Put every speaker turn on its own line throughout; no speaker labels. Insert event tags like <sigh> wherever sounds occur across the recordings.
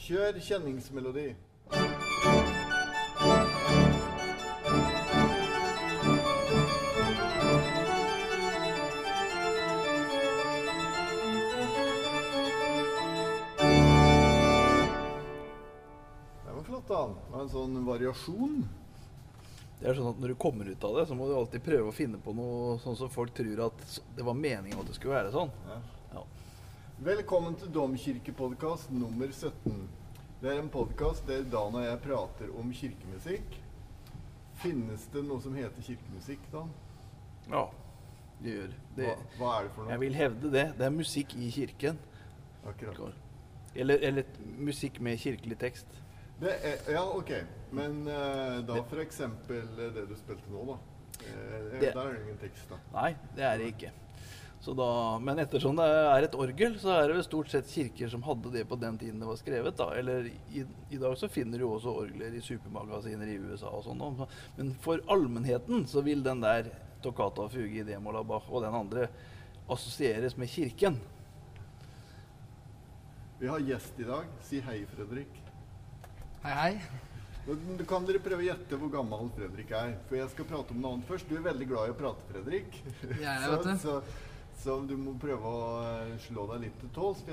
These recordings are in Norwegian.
Kjør kjenningsmelodi. Det var en sånn variasjon.
Det er sånn at Når du kommer ut av det, så må du alltid prøve å finne på noe sånn som folk tror at det var meningen at det skulle være sånn.
Ja.
Ja.
Velkommen til Domkirkepodkast nummer 17. Det er en podkast der Dan og jeg prater om kirkemusikk. Finnes det noe som heter kirkemusikk, Dan?
ja. Det gjør det.
Hva, hva er det for noe?
Jeg vil hevde det. Det er musikk i kirken.
Akkurat.
Eller, eller musikk med kirkelig tekst.
Det er, ja, ok. Men uh, da f.eks. det du spilte nå, da. Eh,
Det-
Der er det ingen tekst, da.
Nei, det er det ikke. Så da, men ettersom det er et orgel, så er det vel stort sett kirker som hadde det på den tiden det var skrevet. da. Eller i, i dag så finner du også orgler i supermagasiner i USA og sånn. Men for allmennheten så vil den der Toccata og Fuge i D-moll og den andre assosieres med kirken.
Vi har gjest i dag. Si hei, Fredrik.
Hei, hei.
Du kan dere prøve å gjette hvor gammel Fredrik er. For jeg skal prate om noe annet først. Du er veldig glad i å prate, Fredrik.
Jeg er, <laughs>
så,
vet du.
så, så du må prøve å eh, slå deg litt til tåls. for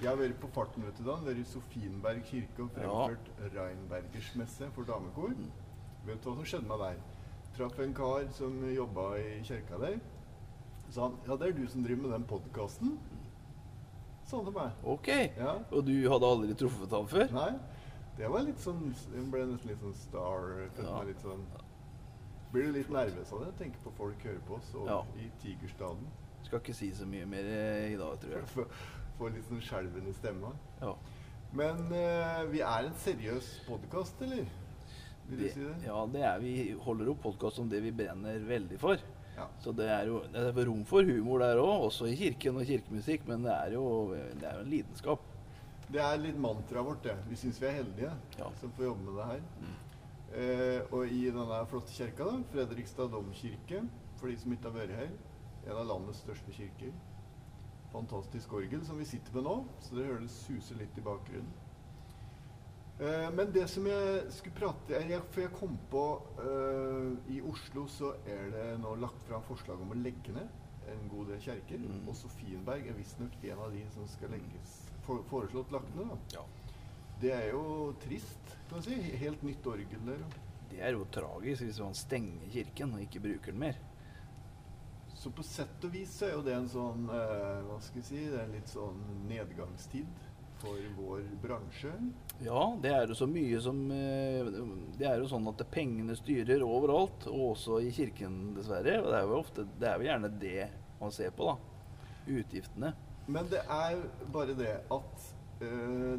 Jeg, har vært på farten vet du da. Vært i Sofienberg kirke og fremført Reinbergers messe for damekor. Vet du hva som skjedde meg der? Traff en kar som jobba i kirka der. Sa han ja, det er du som driver med den podkasten. Sa han til meg.
Ok.
Ja.
Og du hadde aldri truffet ham før?
Nei. Det var litt sånn Jeg ble nesten litt sånn star.
Ja.
litt sånn Blir du litt nervøs av det? Tenker på folk hører på oss og
Ja.
i Tigerstaden.
Skal ikke si så mye mer eh, i dag, tror jeg.
Få, få litt sånn skjelven i stemma.
Ja.
Men eh, vi er en seriøs podkast, eller? Vil du
Det,
si det?
ja, det er vi holder opp podkast om det vi brenner veldig for.
Ja.
Så det er jo det er rom for humor der òg, også i kirken og kirkemusikk, men det er jo, det er jo en lidenskap.
Det er litt mantraet vårt, det. Vi syns vi er heldige
Ja. Mm.
som får jobbe med det her. Eh, og i denne flotte kirka, da, Fredrikstad domkirke, for de som ikke har vært her, en av landets største kirker. Fantastisk orgel som vi sitter med nå, så dere hører det suser litt i bakgrunnen. Eh, men det som jeg skulle prate jeg, For jeg kom på eh, I Oslo så er det nå lagt fram forslag om å legge ned en god del kjerker.
Mm.
Og Sofienberg er visstnok en av de som skal legges for, foreslått lagt ned. da.
Ja.
Det er jo trist, kan man si. Helt nytt orgel der.
Det er jo tragisk hvis man stenger kirken og ikke bruker den mer.
Så på sett og vis så er jo det en sånn eh, Hva skal jeg si Det er en litt sånn nedgangstid for vår bransje.
Ja, det er jo så mye som eh, Det er jo sånn at pengene styrer overalt, og også i kirken, dessverre. Og det er jo ofte Det er jo gjerne det man ser på, da. Utgiftene.
Men det er bare det at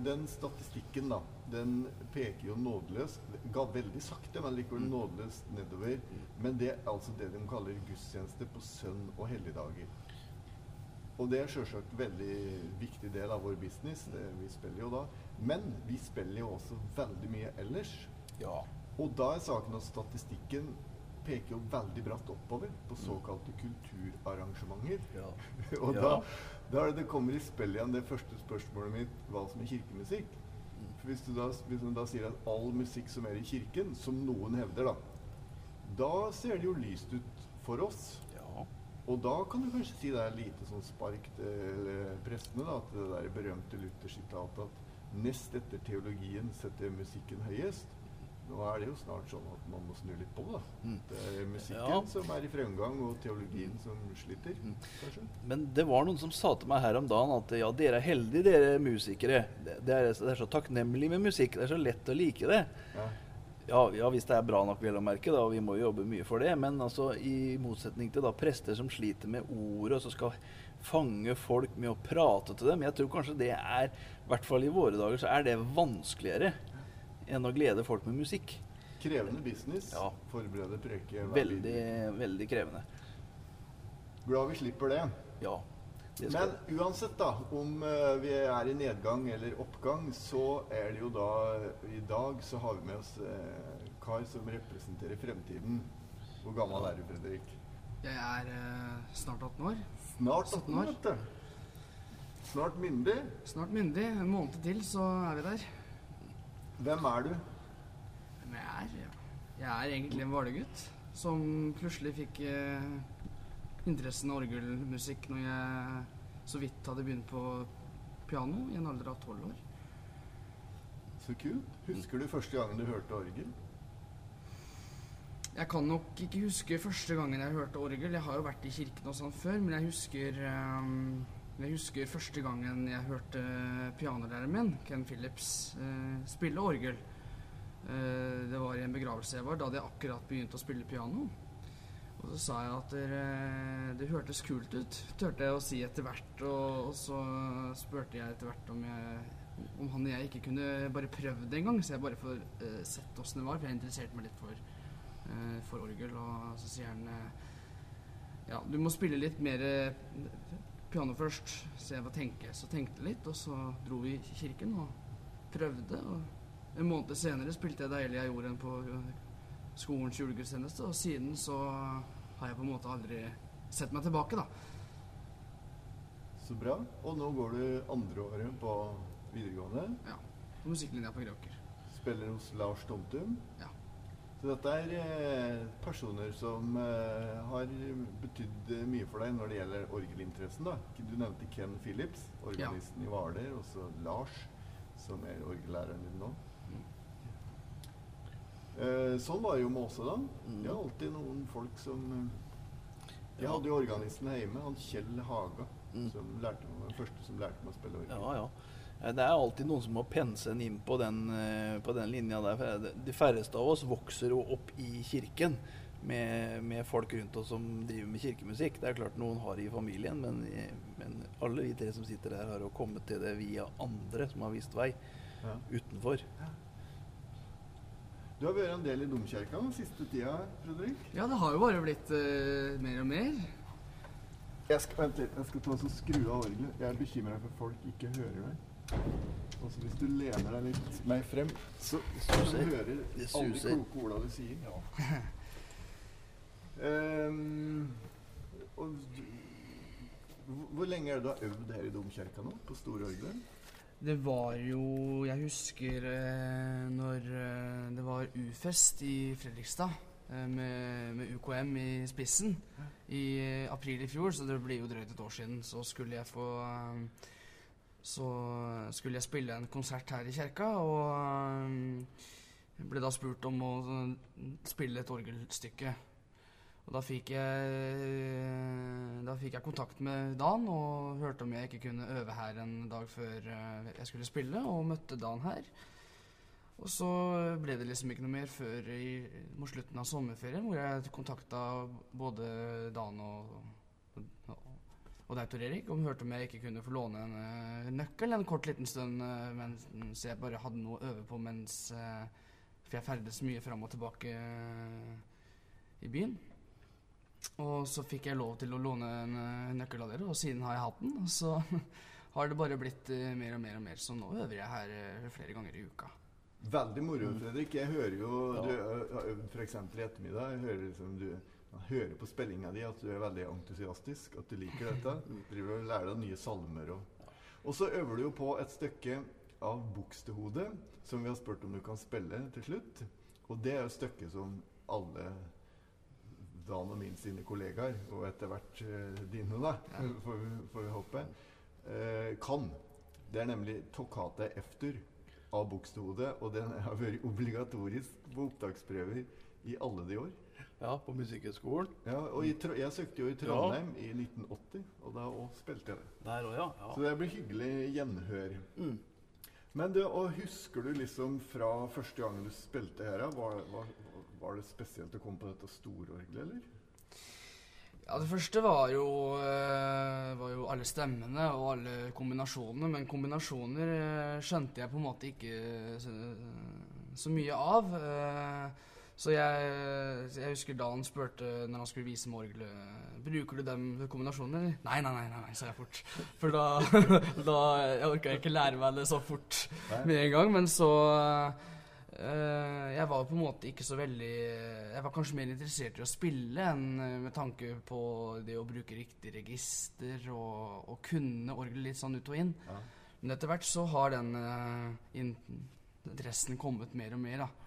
den statistikken, da, den peker jo nådeløst ga Veldig sakte, men likevel
Mm.
nådeløst nedover. Men det er altså det de kaller gudstjeneste på sønn- og helligdager. Og det er sjølsagt veldig viktig del av vår business. Det, vi spiller jo da. Men vi spiller jo også veldig mye ellers.
Ja.
Og da er saken at statistikken peker jo veldig bratt oppover på såkalte kulturarrangementer.
ja. <laughs>
Og
Ja.
Da, er det det kommer i spill igjen det første spørsmålet mitt hva som er kirkemusikk. For hvis du da, hvis du da sier at all musikk som er i kirken, som noen hevder, da, da ser det jo lyst ut for oss.
ja.
Og da kan du kanskje si det er lite sånn spark til eh, prestene, da, at det der berømte Luther-sitatet at nest etter teologien setter musikken høyest. Nå er det jo snart sånn at man må snu litt på det. da.
Mm.
Det er musikken
Ja.
som er i fremgang, og teologien som sliter,
Mm.
kanskje.
Men det var noen som sa til meg her om dagen at ja, dere er heldige, dere musikere. Det, det, er, det er så takknemlig med musikk. Det er så lett å like det.
Ja.
Ja, ja, hvis det er bra nok, vel å merke, da, og vi må jo jobbe mye for det. Men altså, i motsetning til da prester som sliter med ordet, og som skal fange folk med å prate til dem Jeg tror kanskje det er, i hvert fall i våre dager, så er det vanskeligere enn å glede folk med musikk.
Krevende business.
Ja.
Forberede preke.
Veldig, veldig krevende.
Glad vi slipper det.
Ja. Det skal,
Men uansett, da, om eh, vi er i nedgang eller oppgang, så er det jo da I dag så har vi med oss eh, kar som representerer fremtiden. Hvor gammel er du, Fredrik?
Jeg er eh, snart 18 år.
Snart 18
år.
år. vet du. Snart myndig.
Snart myndig. En måned til, så er vi der.
Hvem er du?
Hvem jeg er, ja. jeg er egentlig en Hvaler-gutt som plutselig fikk eh, interessen av orgelmusikk når jeg så vidt hadde begynt på piano i en alder av tolv år.
Så kult. Husker du første gangen du hørte orgel?
Jeg kan nok ikke huske første gangen jeg hørte orgel. Jeg har jo vært i kirken og sånn før, men jeg husker, ehm, jeg husker første gangen jeg hørte pianolæreren min, Ken Phillips, eh, spille orgel. Eh, det var i en begravelse jeg var. Da hadde jeg akkurat begynt å spille piano. Og så sa jeg at det, det hørtes kult ut, turte jeg å si etter hvert. Og, og så spurte jeg etter hvert om, jeg, om han og jeg ikke kunne bare prøvd det en gang, så jeg bare får eh, sett åssen det var. For jeg interesserte meg litt for, eh, for orgel. Og så sier han eh, ja, du må spille litt mer eh, piano først. se jeg tenke, så tenkte jeg litt, og så dro vi i kirken og prøvde. Og en måned senere spilte jeg 'Deilig er jorden' på eh, skolens julegudstjeneste, og siden så har jeg på en måte aldri sett meg tilbake, da.
Så bra. Og nå går du andre året på videregående.
Ja. På musikklinja på Greåker.
Spiller hos Lars Tomtum.
Ja.
Så dette er eh, personer som eh, har betydd mye for deg når det gjelder orgelinteressen. da. Du nevnte Ken Phillips, organisten i Hvaler, og så Lars, som er orgellæreren din nå.
Mm.
Eh, sånn var det jo med oss da.
Mm.
Det er alltid noen folk som Jeg hadde jo organisten hjemme, han Kjell Haga,
Mm.
som lærte meg, den første som lærte meg å spille orgel.
Ja, ja. Eh, Det er alltid noen som må pense en inn på den, eh, på den linja der. De færreste av oss vokser jo opp i kirken med, med folk rundt oss som driver med kirkemusikk. Det er klart noen har det i familien, men, eh, men alle vi tre som sitter her, har jo kommet til det via andre som har vist vei
Ja.
utenfor.
Du har vært en del i domkirka den siste tida, Fredrik.
Ja, det har jo bare blitt uh, mer og mer.
Jeg skal, vent litt, jeg skal ta og skru av orgelet. Jeg er bekymra for folk ikke hører deg. Og så hvis du lener deg litt mer frem, så, så du hører
du
alle
de
kloke orda du sier. <laughs> Ehm, og hvor- lenge er det du har øvd her i domkirka nå, på store orgelet?
Det var jo Jeg husker eh, når eh, det var U-fest i Fredrikstad eh, med, med UKM i spissen i eh, april i fjor, så det blir jo drøyt et år siden, så skulle jeg få eh, Så skulle jeg spille en konsert her i kirka, og eh, jeg ble da spurt om å eh, spille et orgelstykke. Og da fikk jeg Da fikk jeg kontakt med Dan og hørte om jeg ikke kunne øve her en dag før eh, jeg skulle spille, og møtte Dan her. Og så ble det liksom ikke noe mer før i, mot slutten av sommerferien, hvor jeg kontakta både Dan og, og, deg, Tor Erik, og hørte om jeg ikke kunne få låne en uh, nøkkel en kort liten stund uh, mens jeg bare hadde noe å øve på mens uh, For jeg ferdes mye fram og tilbake i byen. Og så fikk jeg lov til å låne en eh, nøkkel av dere, og siden har jeg hatt den. Og så <laughs> har det bare blitt mer og mer og mer, så nå øver jeg her flere ganger i uka.
Veldig moro,
Mm.
Fredrik. Jeg hører jo
Ja.
Du har øvd f.eks. i ettermiddag. Jeg hører liksom du man hører på spillinga di at du er veldig entusiastisk, at du liker dette.
Du <laughs>
Driver og lærer deg nye salmer og Og så øver du jo på et stykke av Bukstehode som vi har spurt om du kan spille til slutt. Og det er jo et stykke som alle Dan og min sine kollegaer, og etter hvert eh, dine, da, <laughs> får, vi, får vi håpe, eh, kan. Det er nemlig Toccata Efter av Bukstehode, og den har vært obligatorisk på opptaksprøver i alle de år.
Ja, på Musikkhøgskolen.
Ja, og i, jeg søkte jo i Trondheim i 1980, og da òg spilte jeg det.
Der også, ja.
Så det blir hyggelig gjenhør.
Mm.
Men det, og husker du liksom fra første gangen du spilte her, var, var, var det spesielt å komme på dette stororgelet, eller?
Ja, det første var jo, eh, var jo alle stemmene og alle kombinasjonene, men kombinasjoner eh, skjønte jeg på en måte ikke så, så mye av. eh, Så jeg, jeg husker da han spurte når han skulle vise morgelet orgelet Bruker du dem kombinasjonene? eller?» Nei, nei, nei, nei, nei, sa jeg fort. For da, <laughs> da jeg orka jeg ikke lære meg det så fort med en gang. Men så øh, jeg var på en måte ikke så veldig Jeg var kanskje mer interessert i å spille enn eh, med tanke på det å bruke riktig register og, og kunne orgelet litt sånn ut og inn.
Ja.
Men etter hvert så har den øh, interessen kommet mer og mer, da.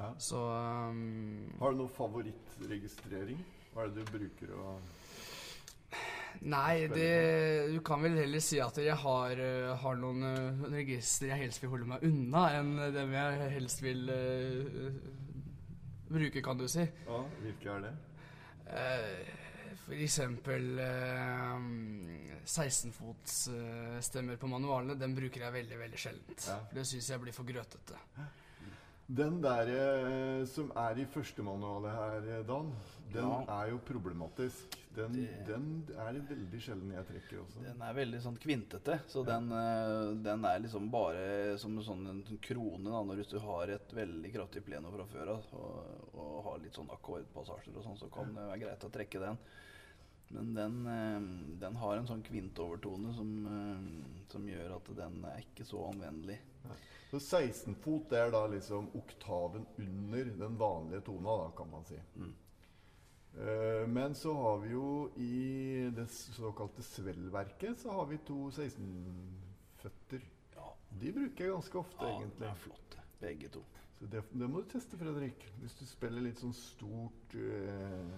Ja.
Så um,
Har du noen favorittregistrering? Hva er det du bruker å
Nei, det, du kan vel heller si at jeg har, eh, har noen uh, registre jeg helst vil holde meg unna, enn dem jeg helst vil uh, bruke, kan du si.
Ja, hvilke er det?
Uh, for eksempel uh, 16-fotsstemmer på manualene. Den bruker jeg veldig veldig sjeldent.
Ja.
For det syns jeg blir for grøtete.
Den der eh, som er i førstemanualet her, eh, Dan, den
Ja.
er jo problematisk. Den,
Det-
den er det veldig sjelden jeg trekker også.
Den er veldig sånn kvintete, så den, eh, den er liksom bare som sånn en krone da, når du har et veldig kraftig pleno fra før av og, og har litt sånn akkordpassasjer og sånn, så kan det være greit å trekke den. Men den, eh, den har en sånn kvintovertone som, som gjør at den er ikke så anvendelig.
Så 16 fot det er da liksom oktaven under den vanlige tona, da, kan man si.
Mm.
Uh, men så har vi jo i det såkalte svellverket så har vi to 16-føtter.
Ja,
De bruker jeg ganske ofte,
ja det
egentlig.
er flott, begge to.
Så det, det må du teste, Fredrik. Hvis du spiller litt sånn stort uh,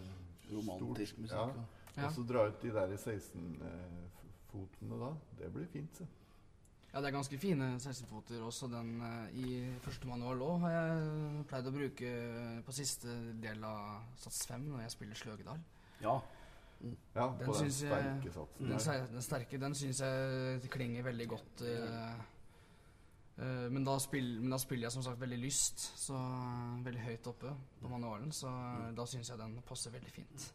Romantisk
stort,
musikk.
Ja.
Ja.
Og så dra ut de der 16-fotene da. Det blir fint, så.
Ja, det er ganske fine 16-foter også. Den eh, i første manual òg har jeg pleid å bruke på siste del av Sats 5 når jeg spiller Sløgedal.
Ja,
Ja,
Den
på den sterke satsen
Den,
der.
den sterke, den syns jeg klinger veldig godt. eh, eh, men, da spiller, men da spiller jeg som sagt veldig lyst, så eh, veldig høyt oppe på manualen. Så eh, da syns jeg den passer veldig fint.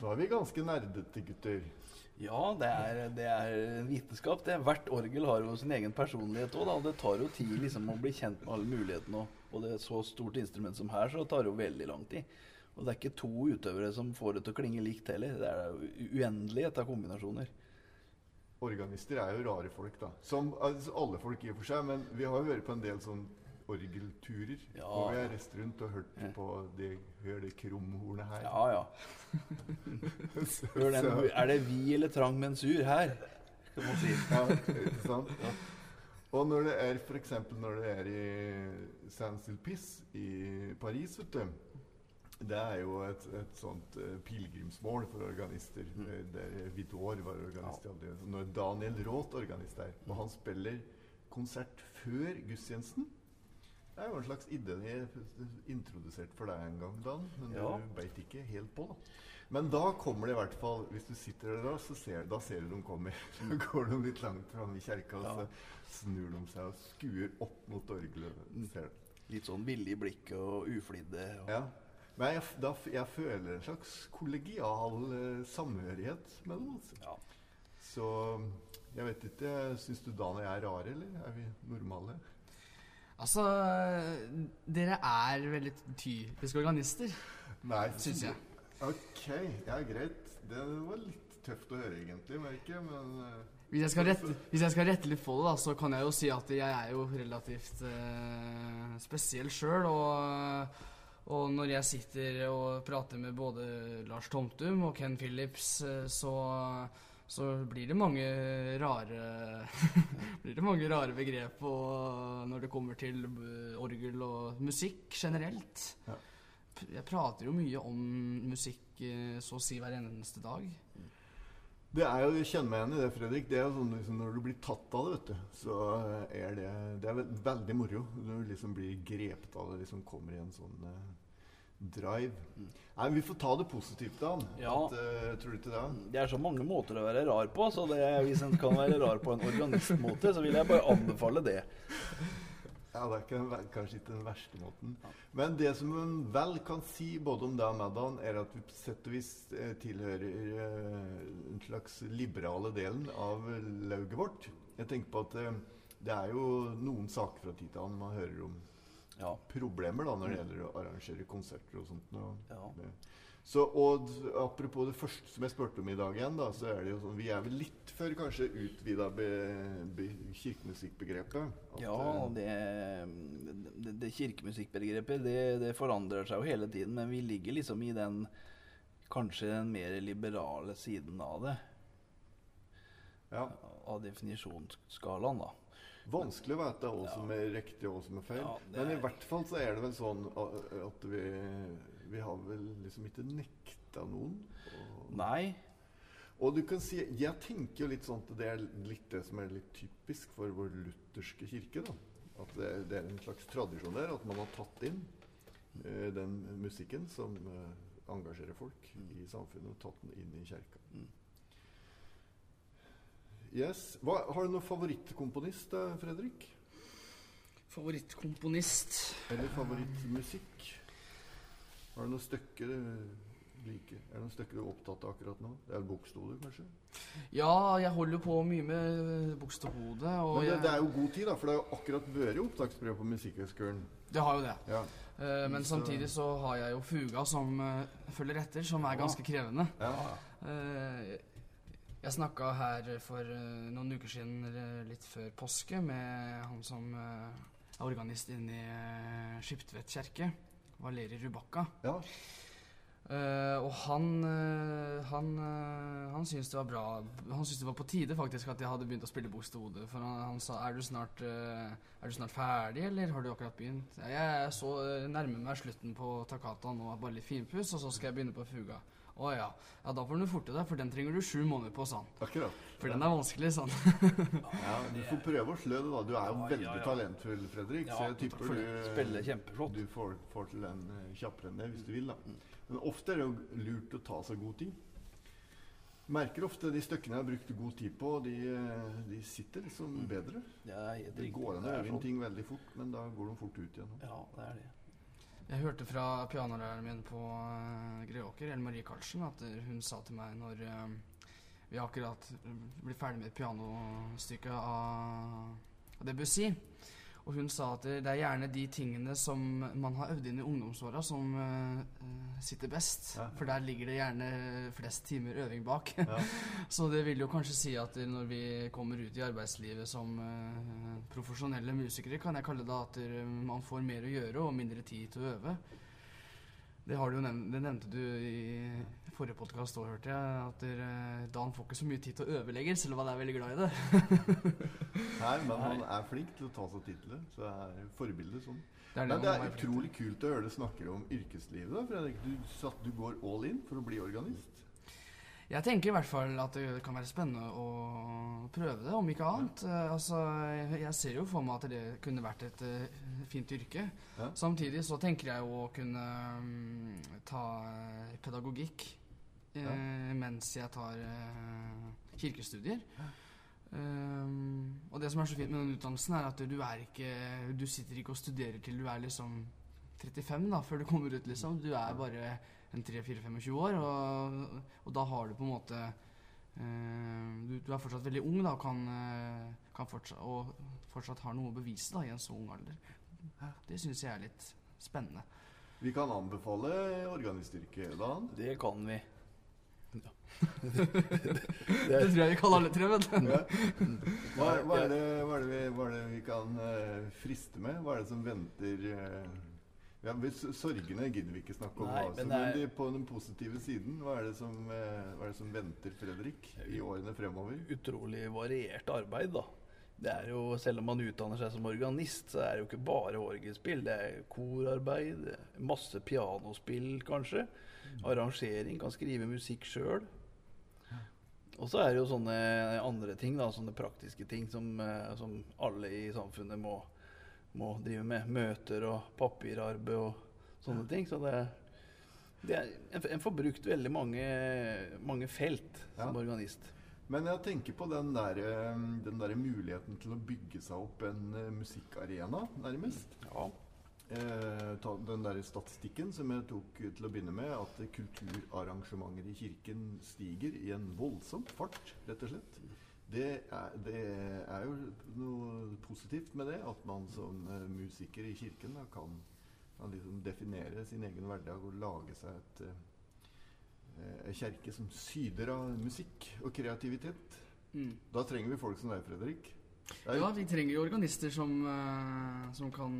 Da er vi ganske nerdete, gutter.
Ja, det er, det er vitenskap. det. Hvert orgel har jo sin egen personlighet òg. Det tar jo tid liksom, å bli kjent med alle mulighetene. Og, det er så stort instrument som her, så tar det jo veldig lang tid. Og det er ikke to utøvere som får det til å klinge likt heller. Det er uendelighet av kombinasjoner.
Organister er jo rare folk, da. Som altså, alle folk i og for seg, men vi har jo hørt på en del sånn orgelturer.
Ja.
Og vi har reist rundt og hørt
Ja.
på det, hør det krumhornet her.
Ja, ja. <laughs> Den, er det vi eller trang mensur her? Kan man si.
Ja, ikke sant? Og når det er f.eks. når det er i Saint-Sulpice i Paris, vet du Det er jo et, et sånt uh, pilegrimsmål for organister.
Mm.
Der Vidor var organist. Ja. Når Daniel Roth organist der, og han spiller konsert før gudstjenesten Det er jo en slags idé jeg introduserte for deg en gang, Dan. Men
Ja.
du beit ikke helt på, da. Men da kommer det i hvert fall Hvis du sitter der da, så ser, da ser du de kommer. <laughs> Så går de litt langt fram i kjerka, og så snur de seg og skuer opp mot orgelet.
Litt sånn billig blikk og uflidde. Og,
Ja. Men jeg, da, jeg føler en slags kollegial eh, samhørighet mellom oss. Altså.
ja.
Så jeg vet ikke Syns du Dan og jeg er rare, eller er vi normale?
Altså, dere er veldig typiske organister,
Nei,
syns jeg.
Ok, ja, greit. Det var litt tøft å høre, egentlig, merker jeg, men eh,
Hvis jeg, rette, hvis jeg skal rette litt på det, da, så kan jeg jo si at jeg er jo relativt eh, spesiell sjøl. Og, og når jeg sitter og prater med både Lars Tomtum og Ken Phillips, eh, så, så blir det mange rare <laughs> Blir det mange rare begrep når det kommer til eh, orgel og musikk generelt.
Ja.
Jeg prater jo mye om musikk eh, så å si hver eneste dag.
Det er jo, Kjenn meg igjen i det, Fredrik. Det er jo sånn liksom, Når du blir tatt av det, vet du, så er det Det er veldig moro. Når du liksom blir grepet av det, liksom kommer i en sånn eh, drive. Nei, Vi får ta det positivt, da.
Ja.
At, uh, tror du ikke det?
Det er så mange måter å være rar på, så det, hvis en kan være rar på en organistmåte, så vil jeg bare anbefale det.
Ja, det er ikke, den kanskje ikke den verste måten. Men det som en vel kan si både om deg og Maddan, er at vi på sett og vis eh, tilhører uh, en slags liberale delen av lauget vårt. Jeg tenker på at uh, det er jo noen saker fra tid til annen man hører om
Ja.
problemer da, når det gjelder å arrangere konserter og sånt. Og,
Ja.
Så, og apropos det første som jeg spurte om i dag igjen, da, så er det jo sånn Vi er vel litt før kanskje utvida be, be, kirkemusikkbegrepet.
Ja,
eh,
det, det, det kirkemusikkbegrepet det, det forandrer seg jo hele tiden, men vi ligger liksom i den kanskje den mer liberale siden av det.
Ja.
Av definisjonsskalaen, da.
Vanskelig å vite hva som er riktig og hva som er feil.
Ja,
Men i
er-
hvert fall så er det vel sånn at vi, vi har vel liksom ikke nekta noen. Og,
Nei.
og du kan si Jeg tenker jo litt sånn at det er litt det som er litt typisk for vår lutherske kirke. da. At det, det er en slags tradisjon der at man har tatt inn eh, den musikken som eh, engasjerer folk i samfunnet, og tatt den inn i kirka.
Mm.
Yes. Hva, har du noen favorittkomponist, eh, Fredrik?
Favorittkomponist
Eller favorittmusikk? Har du noen stykker du liker? Er det noen stykker du er opptatt av akkurat nå? Det er bokstoler, kanskje?
Ja, jeg holder på mye med Bogstadhodet.
Men det, det er jo god tid, da, for det har jo akkurat vært opptaksprøve på Musikkhøgskolen.
det har jo det.
Ja.
Uh, men
Så-
samtidig så har jeg jo fuga som uh, følger etter, som er ganske krevende.
ja.
Eh, jeg snakka her for eh, noen uker siden, litt før påske, med han som eh, er organist inne i Skiptvet kjerke. Valeri Rubakka.
ja.
Uh, og han uh, han, uh, han syntes det var bra Han syntes det var på tide faktisk at jeg hadde begynt å spille Bogstehode. For han, han sa er du, snart, eh, er du snart ferdig, eller har du akkurat begynt? Jeg, Jeg så nærmer meg slutten på Takata nå, bare litt finpuss, og så skal jeg begynne på Fuga. Å ja. ja, da får du forte deg, for den trenger du sju måneder på, sa han.
Akkurat.
For den er vanskelig, sa han.
Ja, du får prøve å slø det, da. Du er jo
Ja,
veldig
ja, ja.
talentfull, Fredrik.
Ja,
så jeg tipper du.
Spiller kjempeflott.
du får, får til den eh, kjappere enn det hvis du vil. da. Men ofte er det jo lurt å ta seg god tid. Merker ofte de stykkene jeg har brukt god tid på, de, eh, de sitter liksom bedre.
Det er
Det går an å øve inn ting veldig fort, men da går de fort ut igjen.
Ja, det er det.
Jeg hørte fra pianolæreren min på uh, Greåker, Ellen Marie Karlsen, at eh, hun sa til meg når eh, vi akkurat blir ferdig med et pianostykke av, av Debussy Og hun sa at det er gjerne de tingene som man har øvd inn i ungdomsåra, som eh, sitter best.
Ja.
For der ligger det gjerne flest timer øving bak.
Ja. <laughs>
Så det vil jo kanskje si at når vi kommer ut i arbeidslivet som uh, profesjonelle musikere, kan jeg kalle det at eh, man får mer å gjøre og mindre tid til å øve. Det, har du jo nevnt, det nevnte du i forrige podkast òg, hørte jeg. At der, Dan får ikke så mye tid til å øve lenger, selv om han er veldig glad i det. <laughs>
Nei, men han er flink til å ta seg tid. Så det er forbilde sånn.
Det er
Men
man
det er utrolig kult å høre deg snakke om yrkeslivet. da, Fredrik. Du, du går all in for å bli organist.
Jeg tenker i hvert fall at det kan være spennende å prøve det, om ikke annet. Eh, altså, jeg- ser jo for meg at det kunne vært et eh, fint yrke.
Ja.
Samtidig så tenker jeg jo å kunne um, ta pedagogikk pedagogikk eh, mens jeg tar uh, kirkestudier. Um, og det som er så fint med den utdannelsen, er at du er ikke Du sitter ikke og studerer til du er liksom 35 da, før du kommer ut, liksom. Du er bare en 3-4-25 år, og, og da har du på en måte eh, du, du er fortsatt veldig ung da, og kan, eh, kan fortsatt, og fortsatt har noe å bevise da, i en så ung alder. Det syns jeg er litt spennende.
Vi kan anbefale organistyrke, Dan.
Det kan vi. <laughs>
Det tror jeg vi kan alle tre, vet du.
Ja. Hva, hva, er det, hva, er vi, hva er det vi kan eh, friste med? Hva er det som venter eh, ja, hvis Sorgene gidder vi ikke snakke om.
Nei,
altså,
men
men de, på den positive siden, hva er, det som, eh, hva er det som venter Fredrik i årene fremover?
Utrolig variert arbeid, da. Det er jo, Selv om man utdanner seg som organist, så er det jo ikke bare orgelspill. Det er korarbeid, masse pianospill, kanskje. Arrangering, kan skrive musikk sjøl. Og så er det jo sånne andre ting, da, sånne praktiske ting som, eh, som alle i samfunnet må, må drive med. Møter og papirarbeid og sånne ting. Så det, det er, en, får brukt veldig mange, mange felt som
Ja.
organist.
Men jeg tenker på den der, eh, den der muligheten til å bygge seg opp en eh, musikkarena, nærmest.
Ja.
Eh, ta den der statistikken som jeg tok til å begynne med, at kulturarrangementer i kirken stiger i en voldsom fart, rett og slett. Det er, det er jo noe positivt med det, at man som eh, musiker i kirken da, kan, kan liksom definere sin egen hverdag og lage seg et eh, kjerke som syder av musikk og kreativitet.
Mm.
Da trenger vi folk som deg, Fredrik.
Ja, vi trenger jo organister som, eh, som kan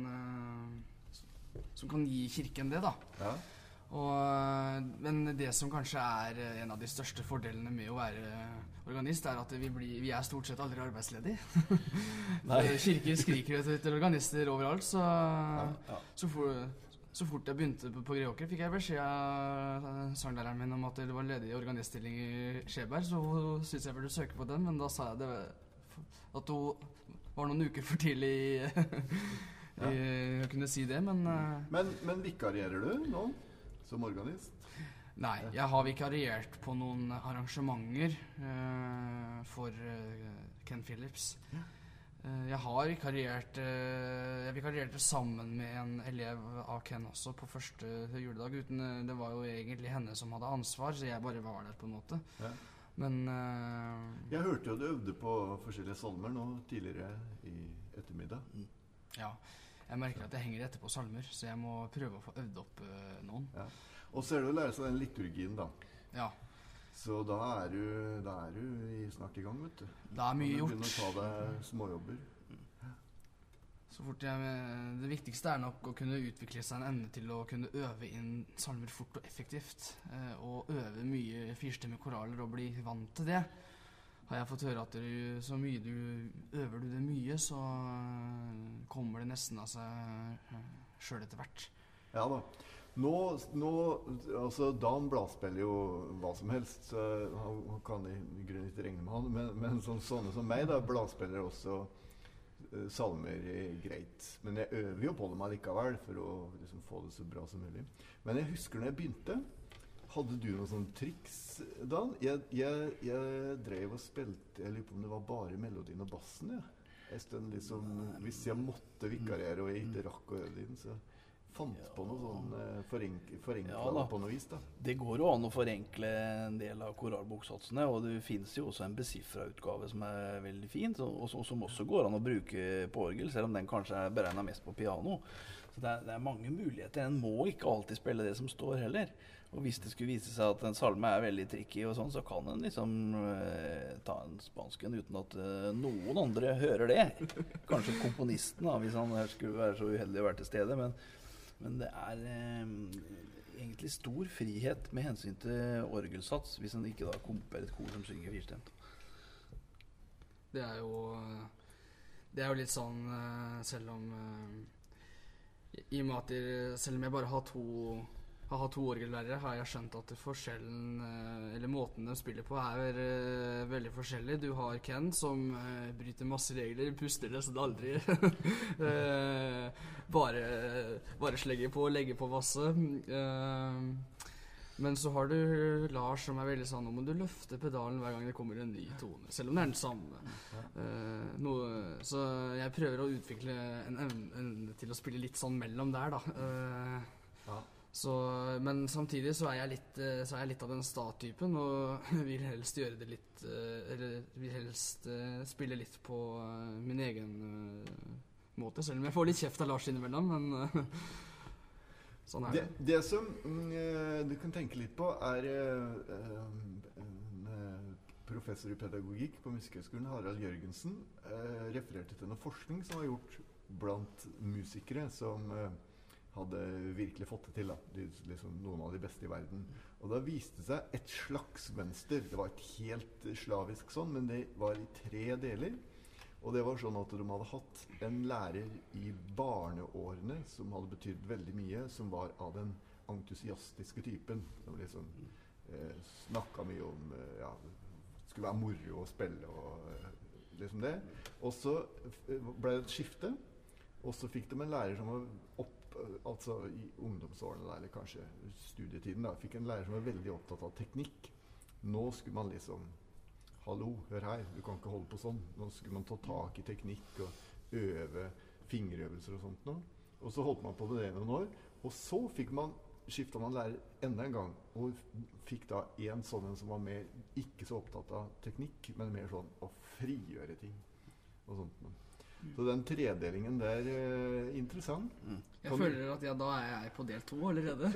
som kan gi kirken det, da.
Ja.
Og, eh, men det som kanskje er eh, en av de største fordelene med å være organist, er at vi, blir, vi er stort sett aldri arbeidsledige. <laughs> Eh, Kirker skriker etter- organister overalt, så,
Ja.
så, for, så fort jeg begynte på, på Greåker, fikk jeg beskjed av eh, sanglæreren min om at det var ledig organiststilling i Skjeberg, så hun syntes jeg burde søke på den, men da sa jeg det, at hun var noen uker for tidlig i <laughs> å kunne si det, men eh,
Men, men vikarierer du nå som organist?
Nei, jeg har vikariert på noen arrangementer uh, for uh, Ken Phillips. Uh, jeg har vikariert Jeg vikarierte sammen med en elev av Ken også på første juledag. Uten, det var jo egentlig henne som hadde ansvar, så jeg bare var der, på en måte.
Ja.
Men
Jeg hørte jo du øvde på forskjellige salmer nå tidligere i ettermiddag.
ja. Jeg merker at jeg henger etter på salmer, så jeg må prøve å få øvd opp uh, noen.
Ja. Og så er det å lære seg den liturgien, da.
Ja.
Så da er du, da er du i, snart i gang, vet du.
Det er mye
gjort. du begynner å ta deg småjobber.
Så fort jeg, det viktigste er nok å kunne utvikle seg en evne til å kunne øve inn salmer fort og effektivt. Eh, og øve mye firstemmige koraler og bli vant til det. Har jeg fått høre at du, så mye du øver du det mye, så eh, kommer det nesten av seg sjøl etter hvert.
Ja da. Nå, nå altså Dan bladspiller jo hva som helst, han, kan i grunnen ikke regne med han. Men, men så, sånne som meg, da, bladspiller også eh, salmer eh, greit. Men jeg øver jo på dem allikevel for å liksom, få det så bra som mulig. Men jeg husker når jeg begynte Hadde du noen sånne triks, Dan? Jeg, jeg, jeg drev og spilte Jeg lurer på om det var bare melodien og bassen. Ja. En stund liksom, hvis jeg måtte vikarere og jeg ikke rakk å øve det inn, så fant på noe sånn eh, forenk, forenkla
Ja
på noe vis. da.
Det går jo an å forenkle en del av koralboksatsene, og det finnes jo også en besifra utgave som er veldig fin, og, og som også går an å bruke på orgel, selv om den kanskje er beregna mest på piano. Så det er, det er mange muligheter. En må ikke alltid spille det som står heller. Og hvis det skulle vise seg at en salme er veldig tricky, og sånn, så kan en liksom eh, ta en spansk en uten at eh, noen andre hører det. Kanskje komponisten, da, hvis han skulle være så uheldig å være til stede. Men, men det er eh, egentlig stor frihet med hensyn til orgelsats, hvis en ikke da komper et kor som synger firstemt.
Det er jo Det er jo litt sånn eh, selv om eh, i og med at selv om jeg bare har to har hatt to orgellærere, har jeg skjønt at forskjellen eh, Eller måten de spiller på, er eh, veldig forskjellig. Du har Ken som eh, bryter masse regler, puster nesten aldri. <laughs> bare, bare slegger på legger på masse. Men så har du Lars som er veldig sånn Nå må du løfte pedalen hver gang det kommer en ny tone. Selv om det er den samme. Uh, noe, så jeg prøver å utvikle en evne til å spille litt sånn mellom der, da. Uh,
Ja.
Så, men samtidig så er jeg litt, eh, så er jeg litt av den sta-typen og <laughs> vil helst gjøre det litt eh, Eller vil helst eh, spille litt på min egen måte. Selv om jeg får litt kjeft av Lars innimellom, men <laughs> sånn er
Det,
det.
det som mm, du kan tenke litt på, er en professor i pedagogikk på Musikkhøgskolen, Harald Jørgensen, refererte til noe forskning som var gjort blant musikere som hadde virkelig fått det til. Da. De, liksom, noen av de beste i verden. Og da viste det seg et slags mønster. Det var et helt slavisk sånn, men det var i tre deler. Og det var sånn at de hadde hatt en lærer i barneårene som hadde betydd veldig mye, som var av den entusiastiske typen. Som liksom eh, snakka mye om eh, ja, skulle være moro å spille og eh, liksom det. Og så ble det et skifte, og så fikk de en lærer som var opp eh, Altså i ungdomsårene, eller kanskje studietiden, da, fikk en lærer som var veldig opptatt av teknikk. Nå skulle man liksom Hallo, hør her, du kan ikke holde på sånn. Nå skulle man ta tak i teknikk og øve fingerøvelser og sånt noe. Og så holdt man på med det noen år. Og så fikk man skifta man lærer enda en gang, og fikk da en sånn en som var mer ikke så opptatt av teknikk, men mer sånn å frigjøre ting og sånt noe. Så den tredelingen der er interessant.
Jeg
Kan
føler at ja, da er jeg på del to allerede.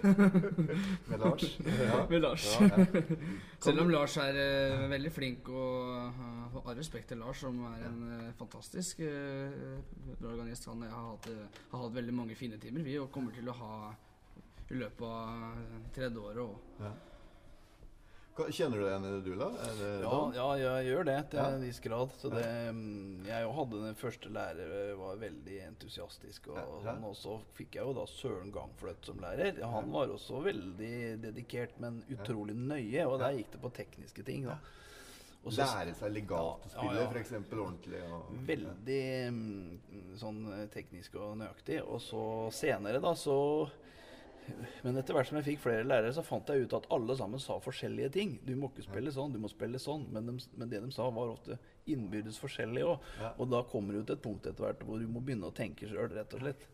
<laughs>
Med Lars. Ja.
Med Lars.
Ja, ja. <laughs>
Selv om Lars er uh, veldig flink, og uh, all respekt til Lars, som er en uh, fantastisk uh, organist. Han har hatt, eh, har hatt veldig mange fine timer, vi, og kommer til å ha i løpet av eh, tredje året òg.
Kjenner du deg igjen i det, du, da? Det
Ja, ja, jeg gjør det til en viss grad. Så det, mm, jeg hadde den første lærer, var veldig entusiastisk. Og, og så fikk jeg jo da Søren Gangfløt som lærer. Han var også veldig dedikert, men utrolig nøye. Og der gikk det på tekniske ting. da. Også,
Lære seg å
Ja,
spille,
ja, ja.
f.eks. ordentlig. Og,
Veldig mm, sånn eh, teknisk og nøyaktig. Og så senere, da, så Men etter hvert som jeg fikk flere lærere, så fant jeg ut at alle sammen sa forskjellige ting. Du må ikke spille sånn, du må spille sånn. Men, de, men det de sa, var ofte innbyrdes forskjellig òg.
Ja.
Og da kommer du til et punkt etter hvert hvor du må begynne å tenke sjøl, rett og slett.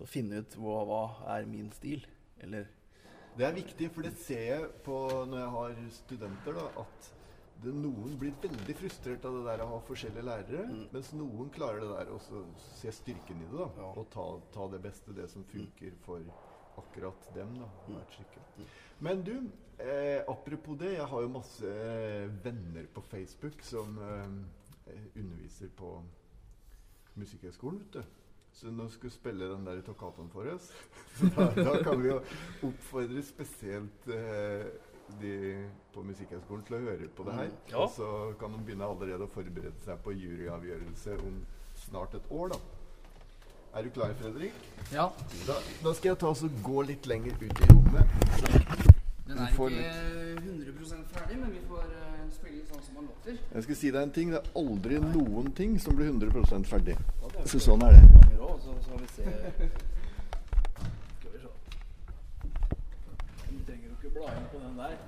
Og finne ut hva, hva er min stil. Eller
Det er viktig, for det ser jeg på når jeg har studenter, da, at det, noen blir veldig frustrert av det der å ha forskjellige lærere, mens noen klarer det der å se styrken i det, da,
Ja.
og ta, ta det beste, det som funker for akkurat dem. da, hvert stykke. Men du, eh, apropos det, jeg har jo masse eh, venner på Facebook som eh, underviser på Musikkhøgskolen, vet du. Så nå skal vi spille den der tokkatoen for oss. Da, da kan vi jo oppfordre spesielt eh, de på Musikkhøgskolen til å høre på det her.
Mm, ja.
Og så kan de begynne allerede å forberede seg på juryavgjørelse om snart et år, da. Er du klar, Fredrik?
Ja,
Da, da skal jeg ta oss og gå litt lenger ut i rommet.
den er ikke 100% ferdig, men vi får eh, spille sånn som man låter.
Jeg skal si deg en ting. Det er aldri noen ting som blir 100 ferdig.
Ja, er
Så sånn er det.
så <laughs> skal vi se Skal vi se. Du trenger jo ikke bla inn på den der.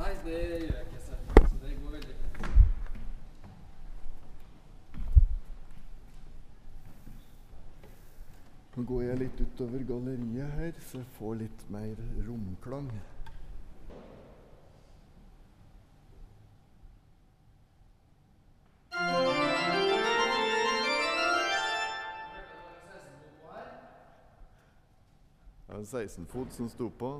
Nei, det gjør jeg ikke selv. Så det går veldig fint.
Nå går jeg litt utover galleriet her, så jeg får litt mer romklang. Det er en 16-fot som sto på.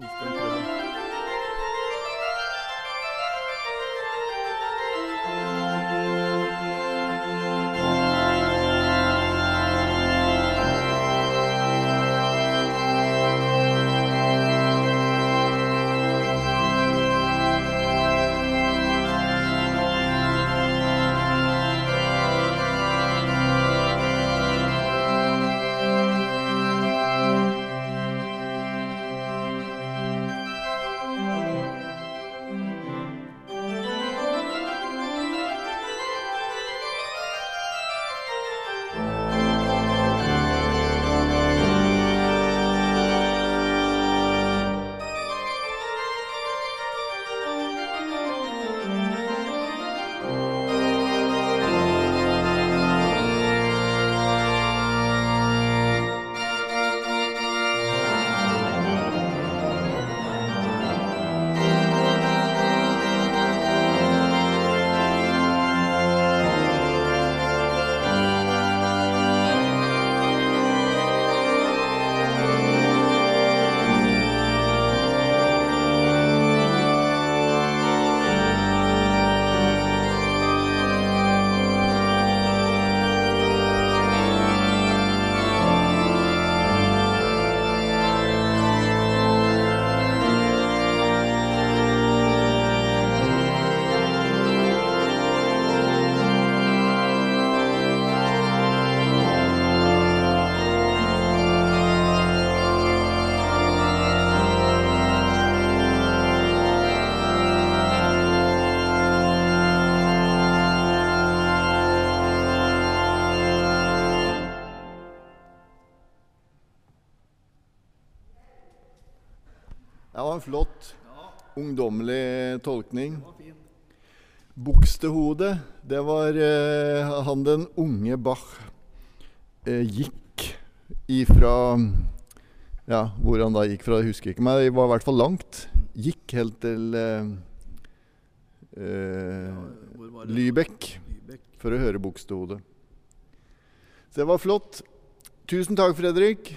En flott, ungdommelig tolkning. Bukstehode, det var eh, han den unge Bach eh, gikk ifra Ja, hvor han da gikk fra, jeg husker ikke, men det var i hvert fall langt. Gikk helt til eh, eh,
Ja?
Lübeck
Lübeck.
for å høre Bukstehode. Så det var flott. Tusen takk, Fredrik.